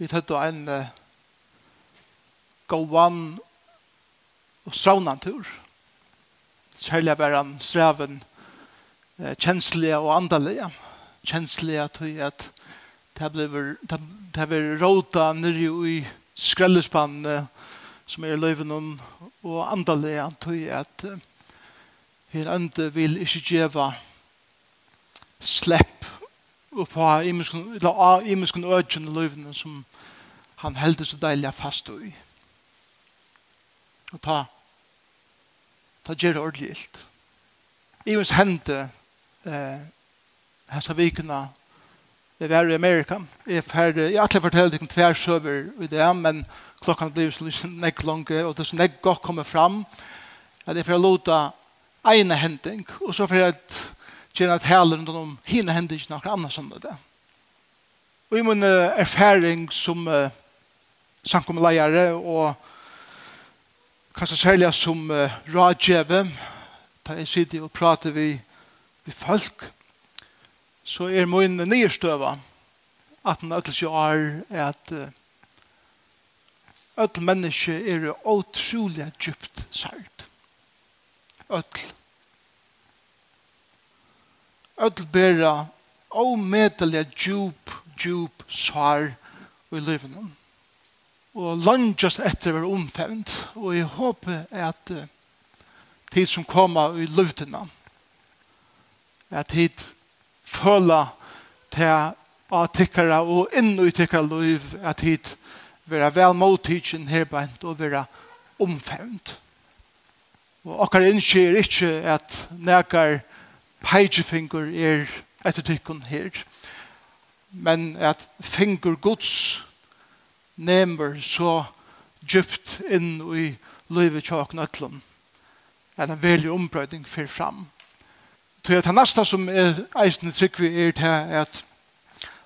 vi tar då en uh, gåvan og saunantur. Særlig var han streven uh, kjenslige og andalige. Kjenslige til at det blir, det blir råta nere i skrellespannet som er løyven og andalige til at uh, her ande vil ikke gjeva slepp og på imenskene ødgjene løyvene som han heldur så deilig fast i. Og ta, ta gjør det ordentlig ilt. I hente eh, hessa vikuna det var i Amerika. Jeg, fer, jeg alltid ikke om tver søver i det, men klokkan blir så nekk langt, og det er så nekk godt kommer fram. At jeg får låta ene hending, og så får jeg gjerne at heller rundt om henne hending noe annet som det. Og i min erfaring som uh, samkommeleiere og kanskje særlig som uh, rådgjøve da jeg sitter og prater vi, vi folk, så er min nyrstøve at den ødelse er at uh, ødel menneske er utrolig djupt sært. Ødel. Ødel bærer omedelig djup, djup sær i livet og lønges etter å være omfevnt. Og jeg håper at uh, tid som kommer i luftene, at tid føler til å avtikkere og inn i uttikkere liv, at tid være vel mottidsen herbeint og være omfevnt. Og akkurat innskjer ikke at nekar peigefinger er etter tykken her, men at finger gods nemer så djupt inn i livet tjåk øtlom at en veldig ombrøyding fyr fram. Så det neste som er eisende i tryggvi er til at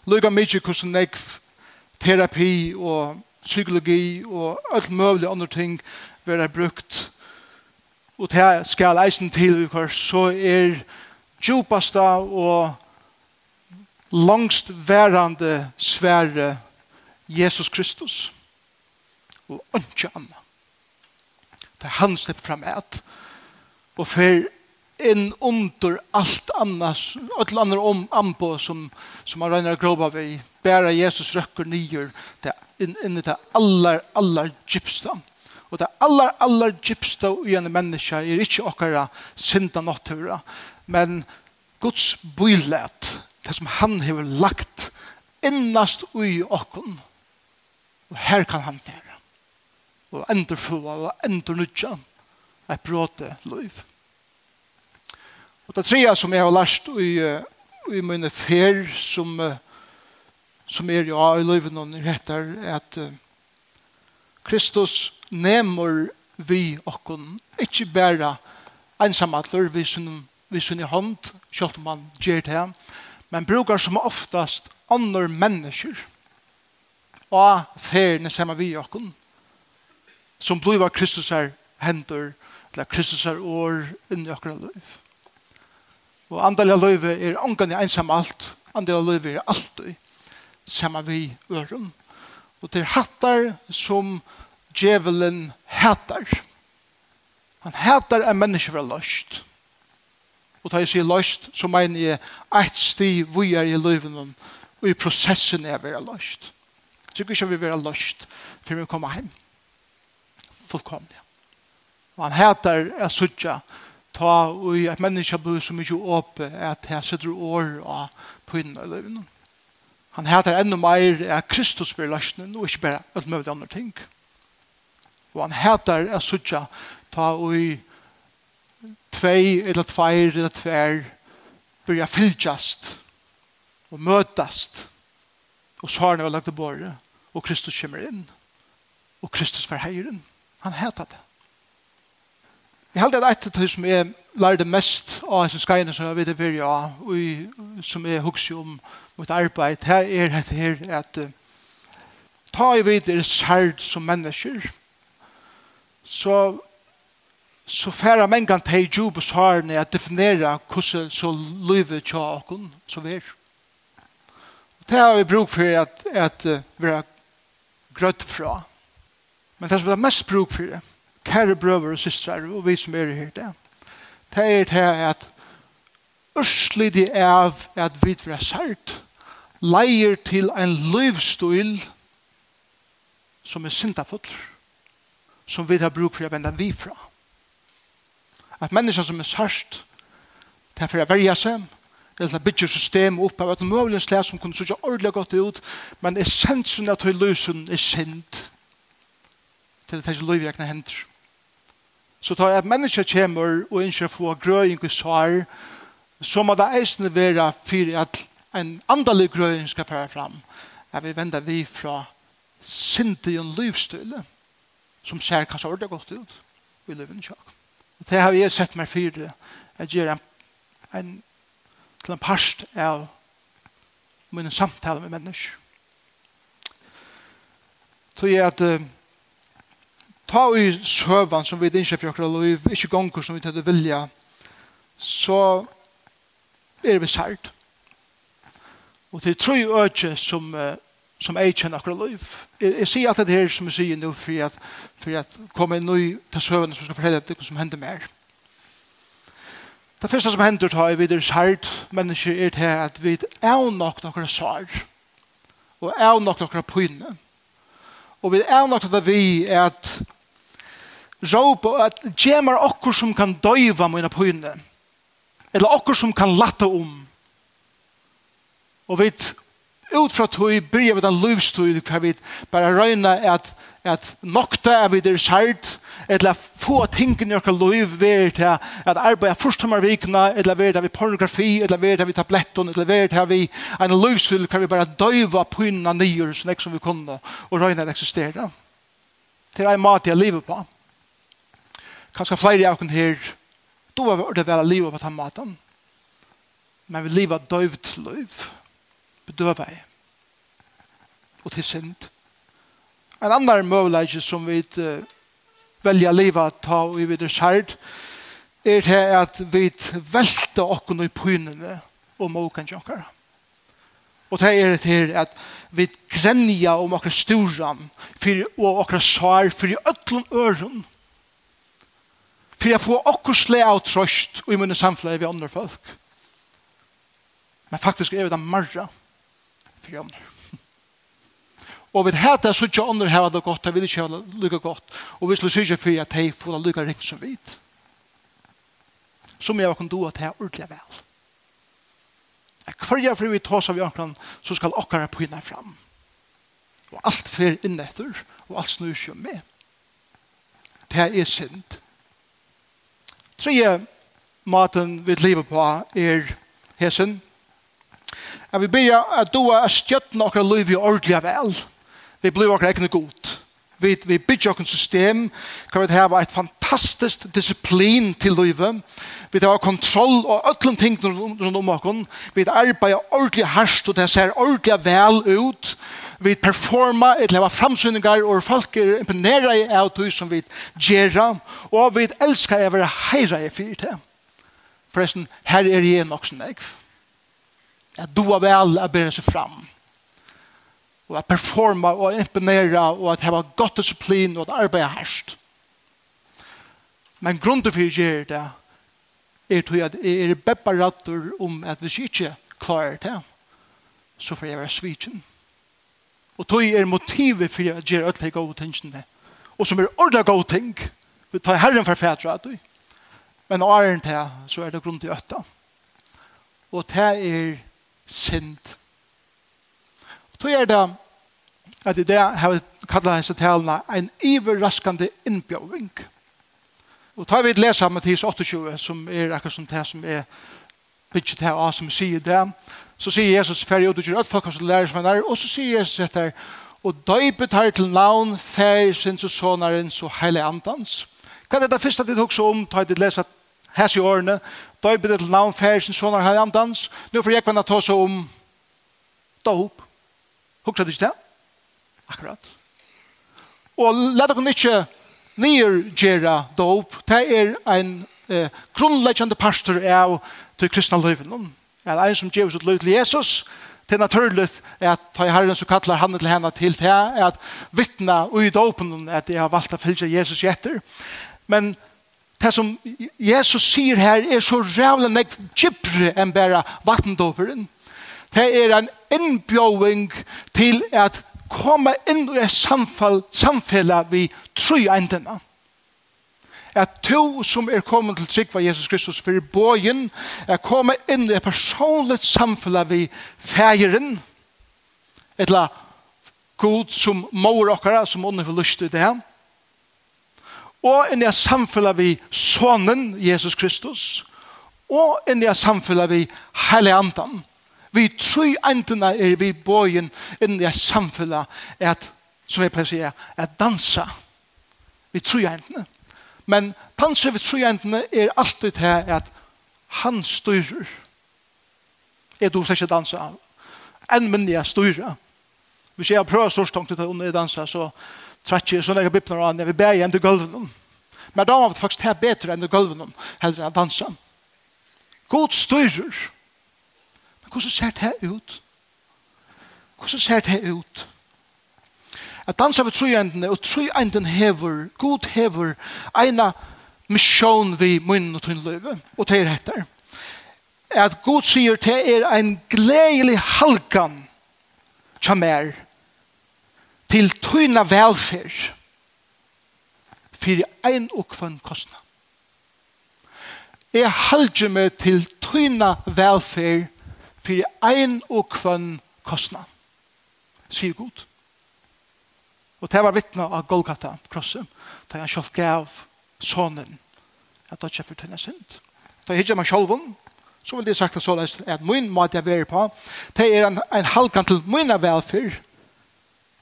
lukka mykje hvordan jeg terapi og psykologi og alt mulig andre ting være brukt og det skal eisen til så er djupasta og langst værande svære Jesus Kristus og ønske annet. Det er han slipper fram et og fer inn under alt annars, alt andre om ambo som, som han regner groba vi Bæra Jesus røkker nyer det inn, inn i det aller, aller gypsta. Og det aller, aller gypsta i en menneske er ikke okkara synda natura, men Guds bøylet, det som han har lagt innast ui okkon, Og her kan han fære. Og endurfua og endurnudja et bråte liv. Og det tredje som jeg har lært i, i mine fer som, som er ja, i livet noen retter, er at Kristus nemur vi okkon ikkje bæra ensamatler vi sunn vi sunn i hånd, sjálft man gjer det, men brukar som oftast andre mennesker av ferdene sammen vi okken, som blir av Kristus her hender, eller Kristus er år inni okker liv Og andelig løyv er ångan i ensam alt, av løyv er alltid sama vi øren. Og til hattar som djevelen hattar. Han hattar en menneske for løst. Og da jeg sier løst, så mener jeg et sti vi er i løyven og i prosessen er vi løst tror ikke vi vil ha løst før vi kommer hjem. Fullkomlig. Og han heter er suttja ta og et menneske blir så mye åpe at jeg sitter år og på innen i livet. Han heter enda mer at Kristus blir løsnen og ikke bare alt mulig andre ting. Og han heter er sutja ta ui tvei eller tveir eller tveir byrja fylgjast og møtast Og svarene var lagt til båret. Og Kristus kommer inn. Og Kristus var heieren. Han heter det. Jeg held at etter av det som jeg lærte mest av hans skreiene som jeg vet er fyrir av, og som jeg husker om mitt arbeid, her er det her at ta i videre særd som mennesker, så så færa mengan teg og harne at definera hvordan så livet tja okon så vi ver. Det har vi bruk for at, at uh, vara grøtt fra. Men det som vi har mest bruk for, det, kära bröder och systrar og vi som er her, det, det er det at att Ørslig av at vi er sært leier til en livsstil som er syndafull som vi har bruk for å vende vi fra. At mennesker som er sært det er for å verja seg eller bygger system opp av et mulig slag som kunne sitte ordentlig godt ut, men essensen av til løsen er sint til det ikke løyvrekne hender. Så tar jeg at mennesker kommer og ønsker å få grøying og svar, så må det eisende være for at en andalig grøying skal føre fram. At vi vender vi fra sint i en løyvstøyle som ser kanskje ordentlig godt ut i løyvene. kjøk. det har jeg sett meg for det. Jeg gjør en, en til en parst av mine samtaler med mennesker. Så jeg at uh, ta i søvann som vi er innkjøp for akkurat liv, ikke gonger som vi tøyde vilja, så er vi sært. Og til tro øke som, uh, som jeg kjenner akkurat liv. Jeg, jeg sier alt det her som jeg sier nå, for at, for at komme inn ny til søvann som skal fortelle det som hender mer. Mm Det første som hender tar vi videre skjert mennesker er til at vi er nok noen sår og er nok noen pynne. Og vi er nok at vi er at råpe at gjemmer okkur som kan døyva mine pynne. eller okkur som kan latte om. Og vi ut fra tog byrja vi den livstøy hver vi bare røyna at, at nokta er vi der sært eller få tingene i okra liv ver til at arbeida førstommervikene eller ver til vi pornografi eller ver til vi tabletten eller ver til vi en livstøy hver vi bare døyva pynna nyer som ek som vi kunne og røyna at eksistera. Til en mat jeg lever på kanskje flere av her då var det vel livet på den maten men vi lever døyvt liv bedøvei og til synd. En annan mulighet som vi uh, velja liva ta og i videre skjerd er til at vi velta okken i pynene og måkan jokkar. Og det er til at vi grenja om okkar storan og okkar svar for i ötlun øren for jeg får okkar sle av trøst og i munne samfunnet vi andre folk. Men faktisk er det marra for andre. Og vi heter så ikke andre har det godt, og vi ikke har det lykke godt. Og vi slår ikke for at de får det lykke riktig som vi. Som jeg kan do at jeg ordentlig vel. Hver jeg for vi tar seg av jankene, så skal dere pynne fram. Og alt fer inn etter, og alt snur seg med. Det er synd. Tre maten vi lever på er hesen, Jeg vil be at du er stjøttene okra liv i ordentlig vel. Vi blir akkurat ikke god. Vi, vi bygger akkurat system, kan vi ha et fantastisk disiplin til livet. Vi har kontroll og øtlen ting rundt om okra. Vi arbeider ordentlig hardt og det ser ordentlig vel ut. Vi performer et leva framsynningar, og folk er imponeret av det som vi gjør. og vi elsker å være heire i fyrt. Forresten, her er jeg nok som jeg att doa vel å bære seg fram. Og at performa og imponera og at hava godt disiplin og at arbeida herst Men grunnen for att göra det er tror jag att är det bepparator om att vi inte klarar det så får jeg være svitsen og tog er motivet för att göra alla goda tingene og som er ordla goda ting vi tar herren for för fädra att men åren det så er det grund til ötta. og det er synd. Og tog er det at i det har vi kallet disse talene en iverraskande innbjøving. Og tar vi et lesa Mathias 28, som er akkurat som det som er bygget her av som sier det, så sier Jesus ferdig ut og gjør at folk har lærer som han er, og så sier Jesus etter, og døypet her til navn, ferdig sin og sånaren, så heilig andans. Hva er det første de tok så om, tar jeg til lesa hans i årene, døype det til navn færsen sånn her andans. Nå får jeg kvann ta seg om dåp. Hukta du ikke det? Akkurat. Og let dere ikke nyrgjere dåp. Det er en eh, grunnleggjende pastor av til kristna løyven. Er en som gjør sitt løy til Jesus, det er naturlig at ta i herren så kallar han til henne til det, at vittna ui dåpen at jeg har valgt å fylse Jesus etter. Men det som Jesus sier her er så rævla nek kjipre enn bare vattendoveren. Det er en innbjøving til at komme inn i et samfell, samfellet vi tror endene. At to som er kommet til trygg var Jesus Kristus for bøyen, er komme inn i et personligt samfellet vi et etla god som mor okkara, som ånden for lyst til det her, og inn i at samfella vi sonen Jesus Kristus, og inn i at samfella vi heilig andan. Vi tror endene er vi bøyen inn i at samfella at, som jeg pleier å si, at dansa. Vi tror endene. Men danser vi tror endene er alltid til at han styrer. Er du slett ikke dansa? Enn men jeg styrer. Hvis jeg prøver størst til å dansa, så Tratje, så legger bibelen an, jeg vil be igjen til gulven. Men da var det faktisk det bedre enn til gulven, heller enn å dansa. God styrer. Men hvordan ser det ut? Hvordan ser det ut? At dansa vi trojendene, og trojendene hever, god hever, eina misjon vi munnen og tunn løyve, og det er etter. At god sier det er en gledelig halkan, kjamer, til tøyna velferd fyrir ein og kvann kostna. Jeg halger meg til tøyna velferd fyrir ein og kvann kostna. Sier god. Og det var vittna av Golgata krosset, da han selv gav sonen at det ikke er for tøyna synd. Da jeg hittar meg sjolvun, så vil det sagt at så leist at min måte jeg veri på, det er en, en halkan til mina velferd,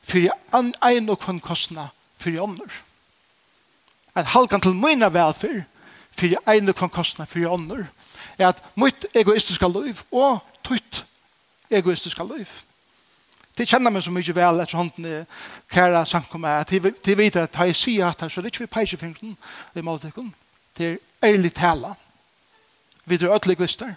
fyrir an ein og kvann kostna fyrir ånder. En halkan til mina velfyr fyrir ein og kvann kostna fyrir ånder er at mitt egoistiska liv og tutt egoistiska liv. Det kjenner meg så mye vel etter hånden i kæra samkommet at de vet at jeg sier at her, så det er ikke vi peiser i måltikken. Det er ærlig tala. Vi er ødeligvister.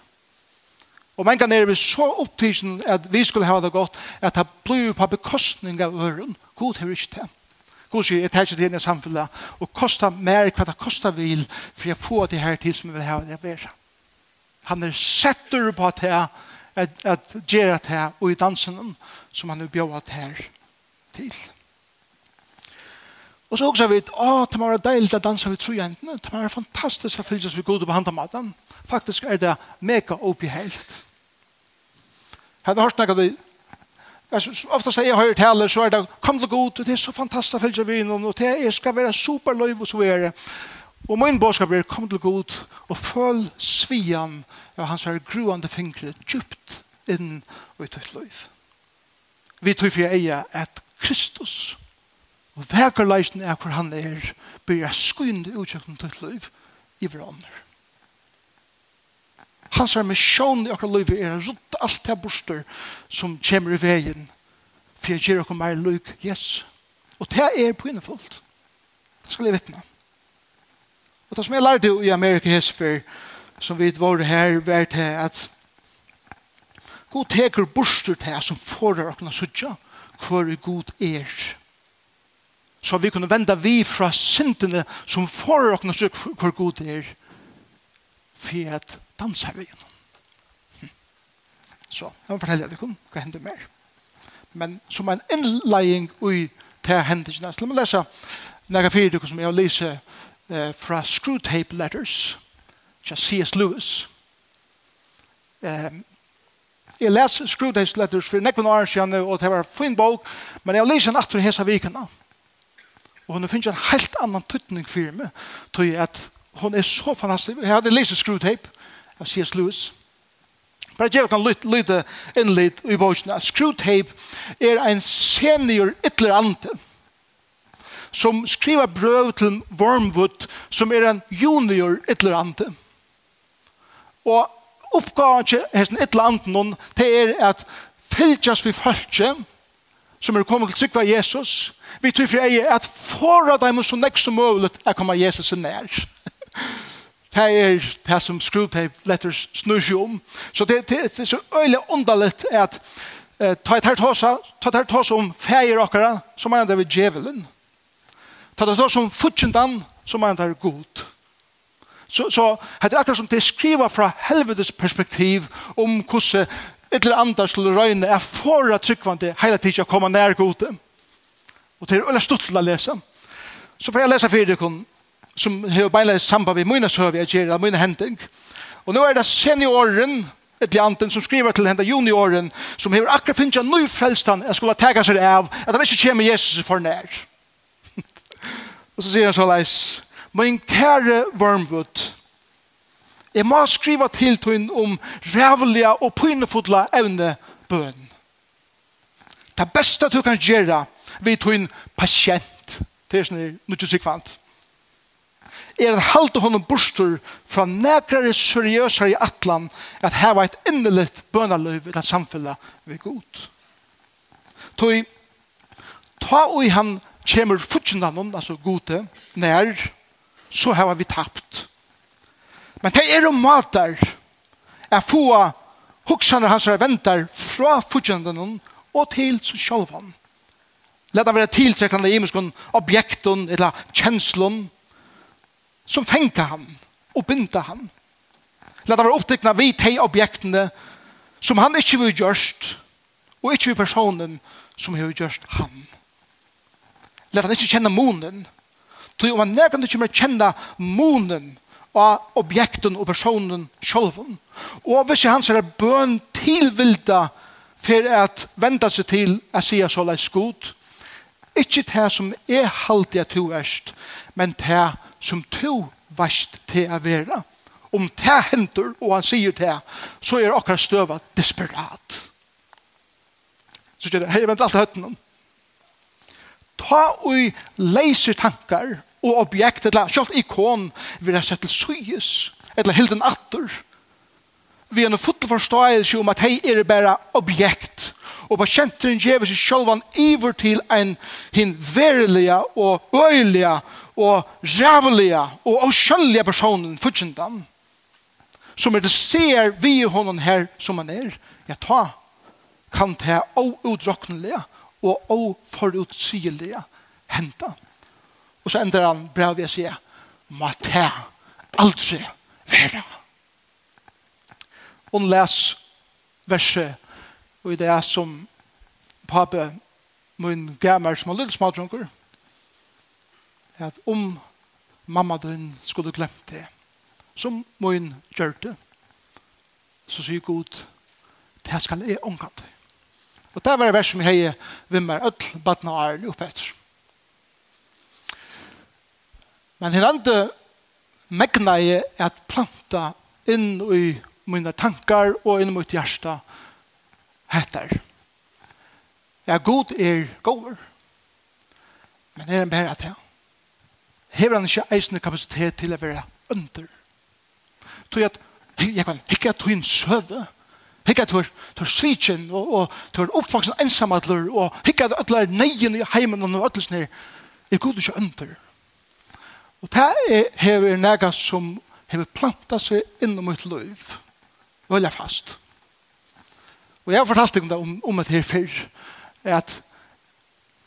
Og man kan er vi så opptidsen at vi skulle ha det godt, at det blir på bekostning av øren. God har ikke det. God sier, jeg tar ikke det inn i samfunnet, og kosta mer hva det kosta vil, for jeg får det her til som vi vil ha det være. Han er setter på at at, at gjøre det her, og i dansen som han er bjøret her til. Og så også vi, å, det må være deilig å danse ved trojentene. Det må være fantastisk å fylles ved god og behandle maten. Faktisk er det mega oppi helt. Hadde hørt noe det. Ofte sier jeg høyre taler, så er det, kom til god, det er så fantastisk å følge vinn, og det er, skal være superløyv og så er det. Og min bådskap er, kom til god, og føl svian av hans her gruande fingre, djupt inn og i tøyt løyv. Vi tøy for jeg at Kristus, og vekerleisen er hvor han er, blir jeg skynde utkjøkken tøyt løyv i hverandre. Hans er misjon i akkurat liv er rundt alt det borster som kommer i veien for jeg gjøre akkurat mer lyk yes. Og det er på innefullt. Det skal jeg vittne. Og det som jeg lærte i Amerika Hesfer som vi var her var til at God teker borster til som får akkurat suttja hvor god er. Så vi kunne venda vi fra syndene som får akkurat suttja hvor god er for at dansa vi gjennom. Så jeg må fortelle dere hva hender mer. Men som en innleiing ui til hendelsene, så la meg lese nægge fire dere som jeg har eh, fra Screwtape Letters, fra C.S. Lewis. Um, jeg leser Screwtape Letters for nekven år siden, og det var en fin bok, men jeg har lese en atter hese vikene. Og hun finner en helt annan tuttning for meg, tror jeg at hun er så fantastisk. Jeg hadde lese Screwtape, av C.S. Lewis. Bara jeg kan lytte innlitt i bogen screwtape er en senior ytler ante som skriver brøv til Wormwood som er en junior ytler ante. Og oppgaven til hesten ytler ante noen det er at fylgjast vi følge som er kommet til trykva Jesus vi tror for ei at forra dem så nek som mulig er kommet Jesus nær. det er det som Screwtape Letters snur seg om. Så det, det, det er så øyelig underligt at eh, ta et her tåsa, ta et her tåsa om feir okkara, så mener det vi djevelen. Ta et her tåsa om futsendan, så mener det god. Så, så det er akkurat som det skriver fra helvedes perspektiv om hvordan et eller annet skulle røyne er for at tryggvande hele tiden å komme nær gode. Og det er øyelig stuttelig å lese. Så får jeg lese for dere som har beina samband med mine søv jeg gjør, mine hending. Og nå er det senioren, et lianten som skriver til henne junioren, som har akkurat finnet en ny frelstan jeg skulle tega seg av, at han ikke kommer Jesus for nær. og så sier han så leis, «Min kære Wormwood, jeg må skriva til tøyen om rævliga og pynefodla evne bøn. Det beste du kan gjøre, vi tøyen pasient, det er sånn, nu ikke sikvant er at halde honom bostur fra nekrare seriøsare i atlan at heva et innelitt bønaløyv i det samfellet vi god. Toi, ta ui han kjemur futsindanon, altså gode, nær, så heva vi tapt. Men det er om matar er få hoksanar hans ventar fra futsindanon og til sjalvan. sjálfan. Leta være tiltrekkande i muskon objekton eller kjenslon som fenka han og binda han. La det være opptekna vi de objektene som han ikke vil gjørst, og ikke vil personen som har gjørst han. La han ikke kjenne månen, tog om han nekan ikke mer kjenne månen av objekten og personen selv. Og hvis han ser bøn tilvilda for at venda seg til å si så leis god, ikke det som er halvdig at to verst men det som to vast til å være. Om det henter, og han sier det, så er akkurat støva desperat. Så sier det, hei, vent alt høtten. Ta og leiser tankar og objekt, eller selv ikon, vil jeg sette til syes, eller hilden atter. Vi er en fotoforståelse om at hei er bare objekt, og patienten gjever seg sjølvan iver til en hin verilige og øyelige og rævelige og avskjøllige personen fortjentan som er det ser vi honom her som han er ja ta kan ta outdroknelige og oforutsigelige henta og så ender han bra ved å si må ta aldri være og les verset og det er som pape min gamer som har lytt smadrunker at om mamma din skulle glemt det, som min gjør det, så sier Gud, det skal jeg omkant. Og det var det vers som jeg vimmer ødel, badna og æren oppe etter. Men her andre megna er at planta inn i mine tankar og inn i mitt hjärsta heter. Ja, god er gåver. Men er en bæra til hever han ikke eisende kapasitet til å være under. Tog at jeg kan ikke at hun søve, ikke at hun svitsen, og, og hun oppvaksen ensamadler og ikke at alle neien i heimen og alle sånne, er god ikke under. Og det er hever nega som hever planta seg innom mitt liv, og holder fast. Og jeg har fortalt deg om det om, om det her før, at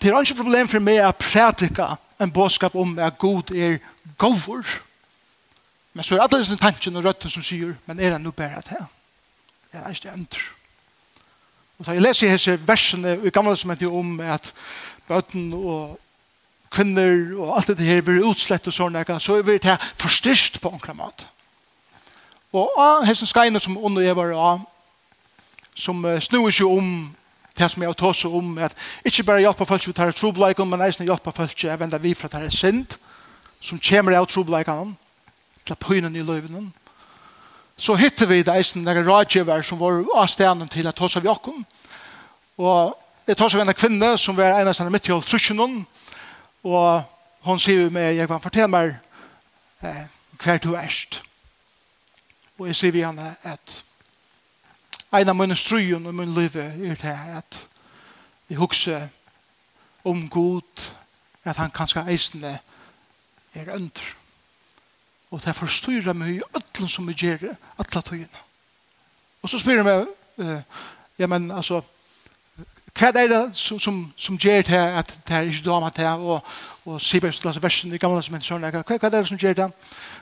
det er ikke problem for meg å prædika en bådskap om at god er govor. Men så er alle disse tankene og røtten som sier, men er det noe bedre til? Ja, det er ikke det Og så jeg leser disse versene i gamle som heter om at bøten og kvinner og alt det her blir utslett og sånn, så er det forstyrst på enkla mat. Og av hessen skreiner som under jeg var av, som snur seg om det som jeg tar seg om, at ikke bare hjelpe folk til å ta om, men eisen hjelpe folk til å vende vi fra det er synd, som kommer av trobleikene, til pynen i løyvene. Så hittar vi det eisen der rådgiver som var av avstenen til at hos av Jakob. Og jeg tar seg av en kvinne som var en av sine midt i trusjonen, og hun sier meg, jeg kan fortelle meg eh, hver to erst. Og jeg sier vi henne at en av mine strøyen og min liv er det at jeg husker om god at han kanskje eisende er under. Og det forstyrrer meg i ødelen som vi gjør alle tøyene. Og så spyr jeg meg ja men altså hva er det som, som, som gjør det at det er ikke damer til, og, og sier bare sånn versen i gamle som heter sånn, hva, hva er det som gjør det?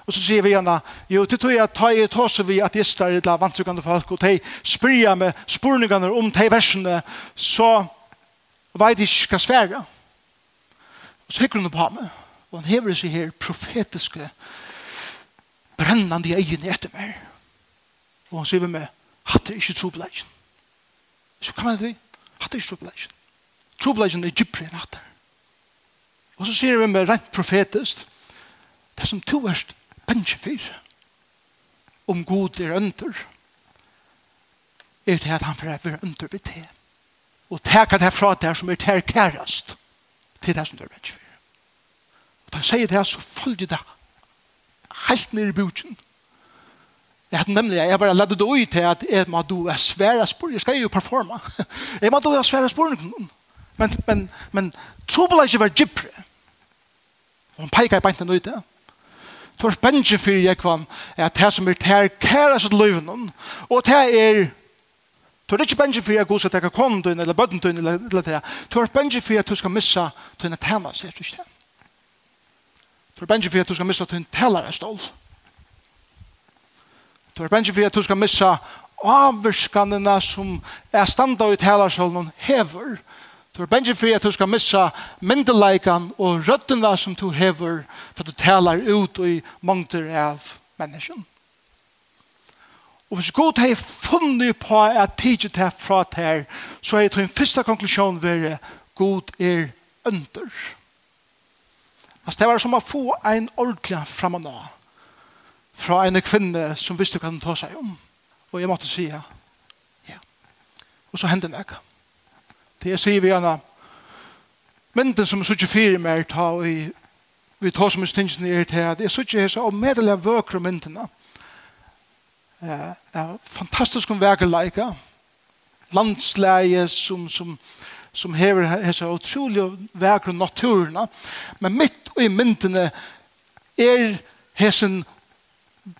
Og så sier vi igjen, jo, til tog jeg tar i tåse vi at ateister i det vantrykkende folk, og de spyrer med spurningene om de versene, så vet de ikke hva svære. Og så hikker hun på meg, og han hever seg her profetiske, brennende egen etter meg. Og han sier vi med hatt det ikke tro på deg. Så kan man det vi? Hatt er trobladjen. Trobladjen er gypri enn hatt Og så sier vi med rent profetist, det som to erst bensjefyr, om god er under, er det at han får være under ved det. Og teka det fra det som er ter kærast, til det som du er bensjefyr. Og da sier det, så følger det helt ned i bjudgen, Jeg hadde nemlig, jeg bare ledde det ut til at jeg må du er svære spår, jeg skal jo performa. Jeg må du er svære spår, men, men, men trobel er ikke vært gypre. han peker i beinten ut det. Så er spennende for jeg kvann, at det som er ter kæres ut løven, og det er Du er ikke bensje for at Gud skal teka konen din, eller bøtten din, eller det. Du er bensje for at du skal missa din tæna, sier du ikke det. Du er bensje for at du skal missa din tæna, er stål. Du Du er bensje for at du skal missa avvirskanene som er standa i talarsholmen hever. Du er bensje for at du skal missa myndeleikan og røddene som du hever til du talar ut i mongter av menneskene. Og hvis god har funnet på at tidsi til fra til så er det en første konklusjon være God er under. Altså det var som å få en ordentlig framme nå fra en kvinne som visste hva den tar seg om. Og jeg måtte si ja. ja. Og så hendte meg. Det jeg sier vi gjerne, mynden som er så ikke fire mer ta og i vi tar som stingen i til at jeg så ikke så og medelig vøkere myndene eh, er fantastisk om verkeleika landsleie som, som, som hever hese utrolig verkere naturene men mitt og i myndene er hesen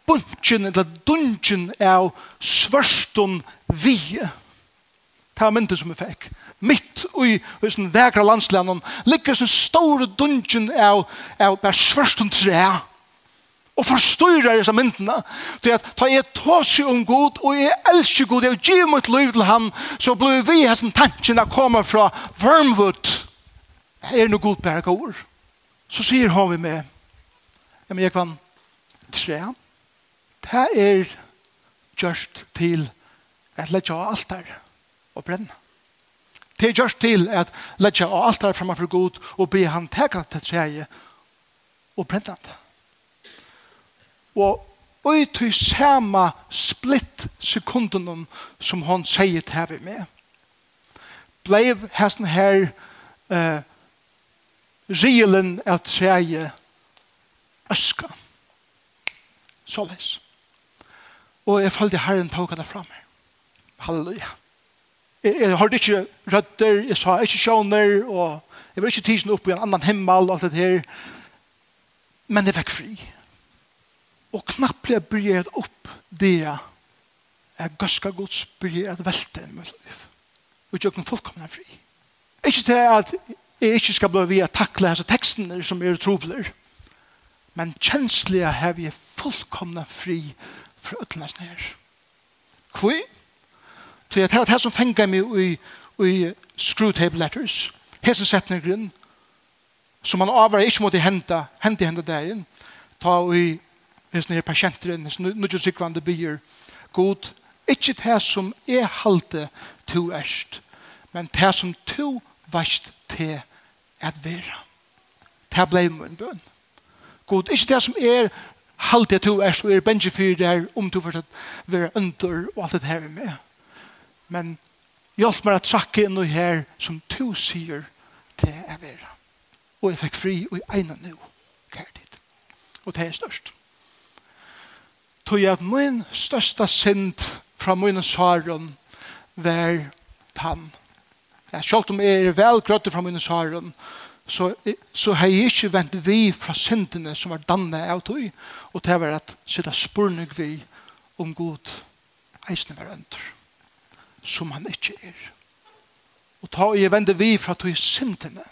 bunchen eller dunchen av svørstun vi. Det var myndet som vi fikk. Mitt i sånn vekra landslanden ligger sånn store dunchen av, av bare svørstun tre og forstyrrer disse myndene til at ta jeg tåse om god og jeg elsker god, jeg gir mitt liv til han så blir vi hans tanken å komme fra Wormwood. Er noe god berg ord så sier han vi med jeg men jeg kan tre det er gjørst til at letja av altar og brenna. Det er gjørst til at letja av altar framfor god og be han teka til treje og brenna det. Og og til samme splitt sekunden som hon sier til vi med. Bleiv hesten her eh, rielen at treje øska. Såleis. Og jeg følte Herren tok henne fra meg. Halleluja. Jeg, jeg hørte ikke rødder, jeg sa ikke sjåner, og jeg var ikke tisen opp i en annan himmel og alt det her. Men jeg fikk fri. Og knapplig jeg bryet opp det jeg er ganske godt bryet velte i mitt liv. Og jeg kunne fullkomne fri. Ikke til at jeg ikke skal bli via takle disse tekstene som er trobler. Men kjenslige har vi fullkomne fri for ødlene nær. Hvor? Så jeg tar det som fenger meg i, i screwtape letters. Hese setner grunn. Så man avvarer ikke måtte å hente, hente hente dagen. Ta i hese nere pasienteren, hese nødvendig sikvande byer. God, ikke det som er halte to erst, men det som to vast til at være. Det ble min bønn. God, ikke det som er Halt det to er så er benje for der om to for at være under og alt det her med. Men hjelp meg å trakke inn noe her som to sier til jeg være. Og jeg fikk fri og jeg egnet nå kjære dit. Og det er størst. Tog jeg at min største synd fra min saren var tann. Jeg skjølte om jeg er velgrøttet fra min saren, så, så har jeg ikke vent vi fra syndene som var dannet av tog, og det var at sida spurning vi om god eisne var under, som han ikke er. Og ta og jeg vende vi fra tog syndene,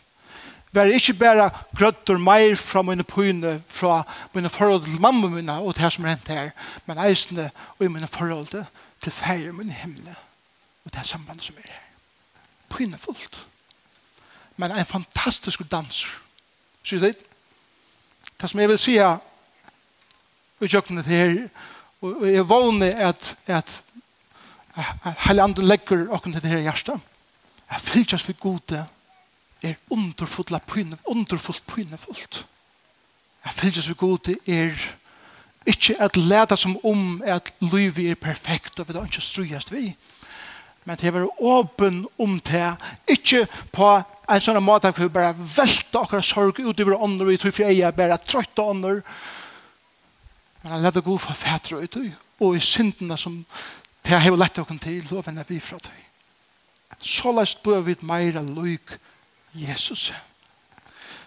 var ikke bare grøtter meir fra mine pøyne, fra mine forhold til mamma mine og det som rent her, men eisne og i mine forhold til feir mine himle og det sambandet som er her. Pøynefullt. Pøynefullt men en fantastisk danser. Sier det? Det som jeg vil si er, vi kjøkken det her, og jeg vågner at, at, at hele andre legger åkken til det her hjertet. Jeg fylkjøs for gode, er underfullt la pyne, underfullt pynefullt. Jeg fylkjøs for gode er ikke at leta som om at livet er perfekt og vi da ikke strøyest vi, men det var åpen om det, ikke på en sånn måte at vi bare velter akkurat sorg ut over ånder, vi tror for jeg er bare trøyte ånder, men han leder god for fætre ut og i syndene som det har lett dere til, loven er vi fra deg. Så la oss bør vi mer lyk Jesus.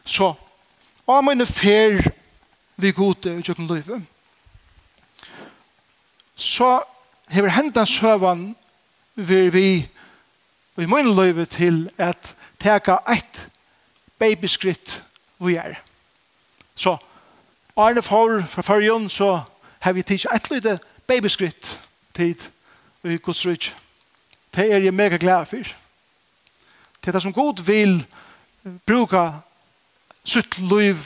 Så, og mine fer vi gode i kjøkken løyve, så hever hendan søvann vil vi i min løyve til at teka eit babyskritt vi er. Så Arne Får fra Førjon så har vi tids eit løyde babyskritt tid i Guds rydg. Det er jeg mega glad for. Det er det som god vil bruka sutt løyv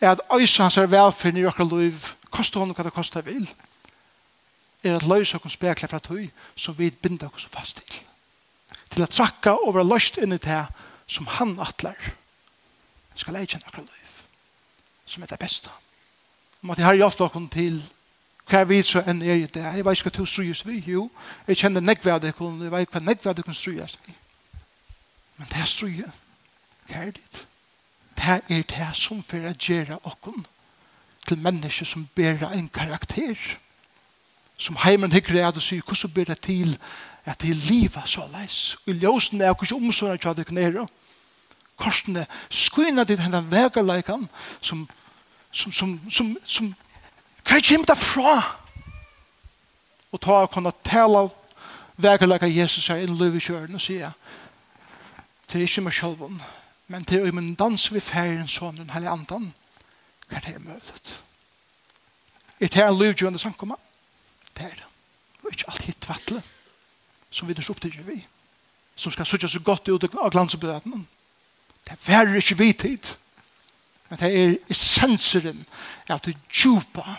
er at øysa hans er velferden i okra løyv kosta hon hva det kosta vil. Det er at løysa okkur spekla fra tøy som vi binda okkur fast til. Til at trakka og vera løst inn i det som han atler. Skal leikja kjenne akkur løyf som er det beste. Om at jeg har hjelpt okkur til hva vi så enn er i det. Jeg vet ikke hva du strujus vi, jo. Jeg kjenner nekvæde kun, jeg vet hva nekvæde kun strujus vi. Men det er struje. Hva er det? Det er det som fyrir å gjøre okkur til mennesker som ber en karakter. Det som heimen hikker er og sier, hvordan blir det til at det er livet så leis? Og ljøsene er hvordan omsorgen til at det knere. Korsene skyner til denne vegerleikene som, som, som, som, som hva kommer det fra? Og ta og kunne tale av vegerleikan Jesus er inn i livet kjøren og sier, det er ikke meg selv, men det er jo min dans vi ferien sånn, den hele andan, hva er det mulig? Er det en livgjørende samkommet? Det er det. Og ikke alt hitt vattle som vi er så vi. Som skal sutja så godt ut av glansebedøtene. Det er verre ikke vi tid. Men det er essenseren av det djupa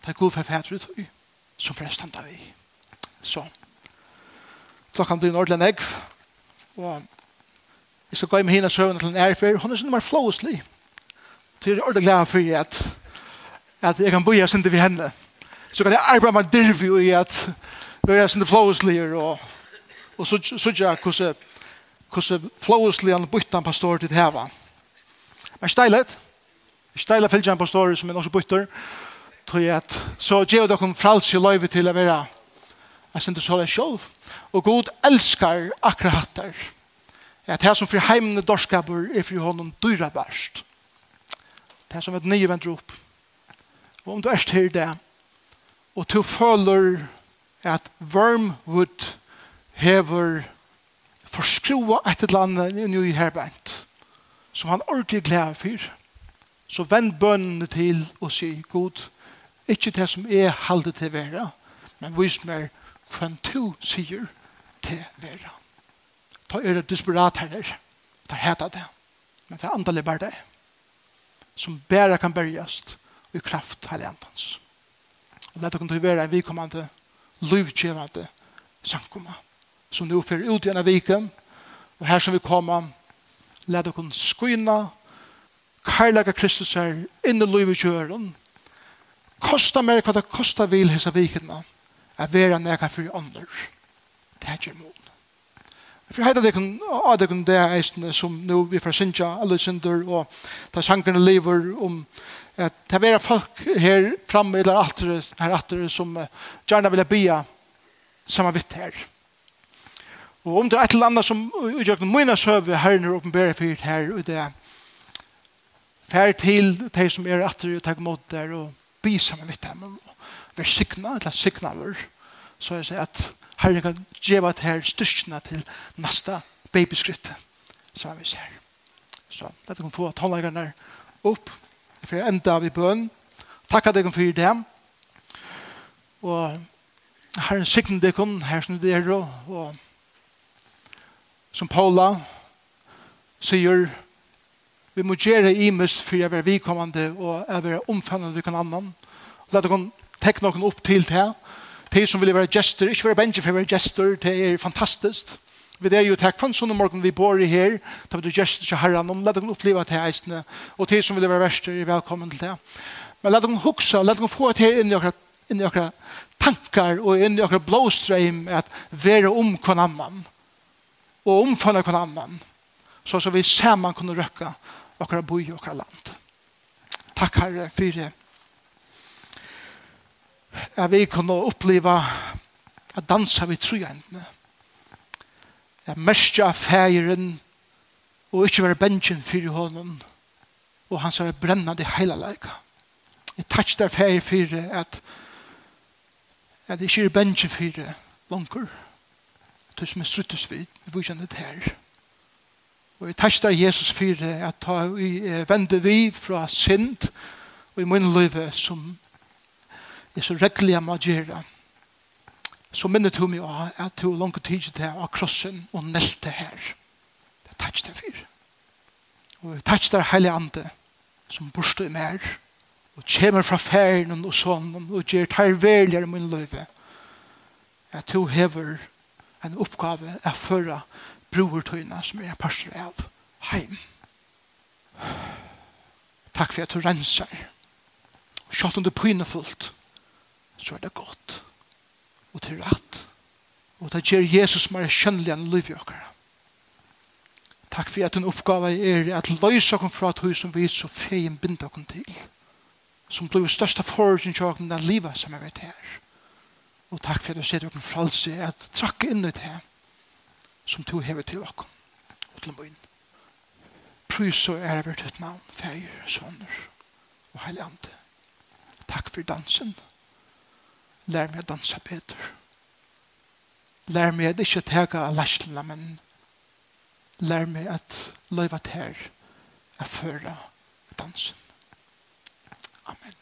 det er god for fædre ut som forresten da vi. Så klokkan blir en ordentlig negv og jeg skal gå i med henne søvn til en ærfer. Hun er sånn mer flåslig. Så jeg er ordentlig glad for at, at jeg kan bo i sin til vi henne så kan jeg arbeide med dirvi i at vi er sånne flåeslier og, og så, så jeg hvordan hvordan flåeslier han bytte han pastor til heva. Men steilet, steilet fyllt han pastor som er også bytter, tror jeg at så gjør dere frals i løyve til å være jeg synes det så det selv. Og god elskar akkurat hatter. At her som fri heimene dorskaper er fri hånden dyra bæst. Det er som et nye venter opp. Og om du er her det, og to føler at wormwood hever forskrua et eller annet i i herbent som han ordentlig gleder for så vend bønnene til og si god ikke det som er halde til vera men vis meg hvem to sier til vera. Ta er det desperat heller ta heta det men det er andalig bare det som bare kan bergjast i kraft herre antans. Og lett dere være en vikommende, livkjevende sankumma Som nu fyrir ut gjennom viken, og her som vi kommer, lett dere skynne, karlaga Kristus her, inn i livet kosta mer hva det kosta vil hessa vikene, er vera nega fyrir andre. Det er ikke mot. For heita det kun av det kun det eisne som nu vi får synja alle synder og ta sjankerne lever om at det vera folk her framme eller altere her altere som gjerne vil bia samme vitt her. Og om det er et eller annet som utgjøkken mine søve her er åpenbære fyrt her og det fær til de som er altere og takk mot der og bi samme vitt her men vi sikna, eller sikna vår så jeg sier at Herre, jeg kan gjeva til her styrkene til neste babyskritt. Så er vi ser. Så dette kan få tonleggerne opp. For jeg enda av i bøn. Takk at jeg kan fyre dem. Og herren sikten det kun her som det er og og som Paula sier vi må gjøre i mest for jeg være vidkommende og jeg være omfannende vi kan annan. La det kan tekne noen opp til det de som vil være gester, ikke være bensje for å være gester, det er fantastisk. Vi er jo takk for en sånn morgen vi bor i her, da vi er gester til herren, og la dem oppleve til eisene, og de som vil være verster, er velkommen til det. Men la dem huske, la dem få det inn i akkurat inn i akkurat tankar og inn i akkurat blåstreim at være om hver annan og omfanne hver annan så så vi sammen kunne røkka akkurat bo i akkurat land. Takk Herre, for det at vi kunne oppleva at dansa vi trojentene. At merskja feiren og ikkje være bensjen fyrir hånden og han som er brennande heilalega. Jeg takk der feir fyrir at at jeg ikke er bensjen fyrir langer. du som er struttus vid, vi får kjenne det her. Og jeg takk der Jesus fyrir at ta vi vende vi fra synd og i min løyve som er så rekkelig jeg må gjøre. Så minnet hun meg av at hun langt tid til av krossen og nelte her. Det er takk det fyr. Og jeg takk det hele andre som borste i mer og kommer fra ferien og sånn og gjør tar i min løyve. At hun hever en oppgave er føra broertøyene som er parster av heim. Takk for at du renser. Sjått om det pynefullt så er det godt. Og til rett. Og det gjør Jesus mer kjønnelig enn liv i okkara. Takk for at en oppgave er at løse okken fra at hun som vi så feien binder okken til. Som blir største forutsen til okken den livet som er vet her. Og takk for at du ser okken fralse at trakke inn i det som du hever til okken. Og til min. Prøys og ære et navn, feir, sønner og heilig ande. Takk for dansen lær meg å dansa bedre. Lær meg at ikke tega av lærslene, men lær meg at løyva ter er føre dansen. Amen.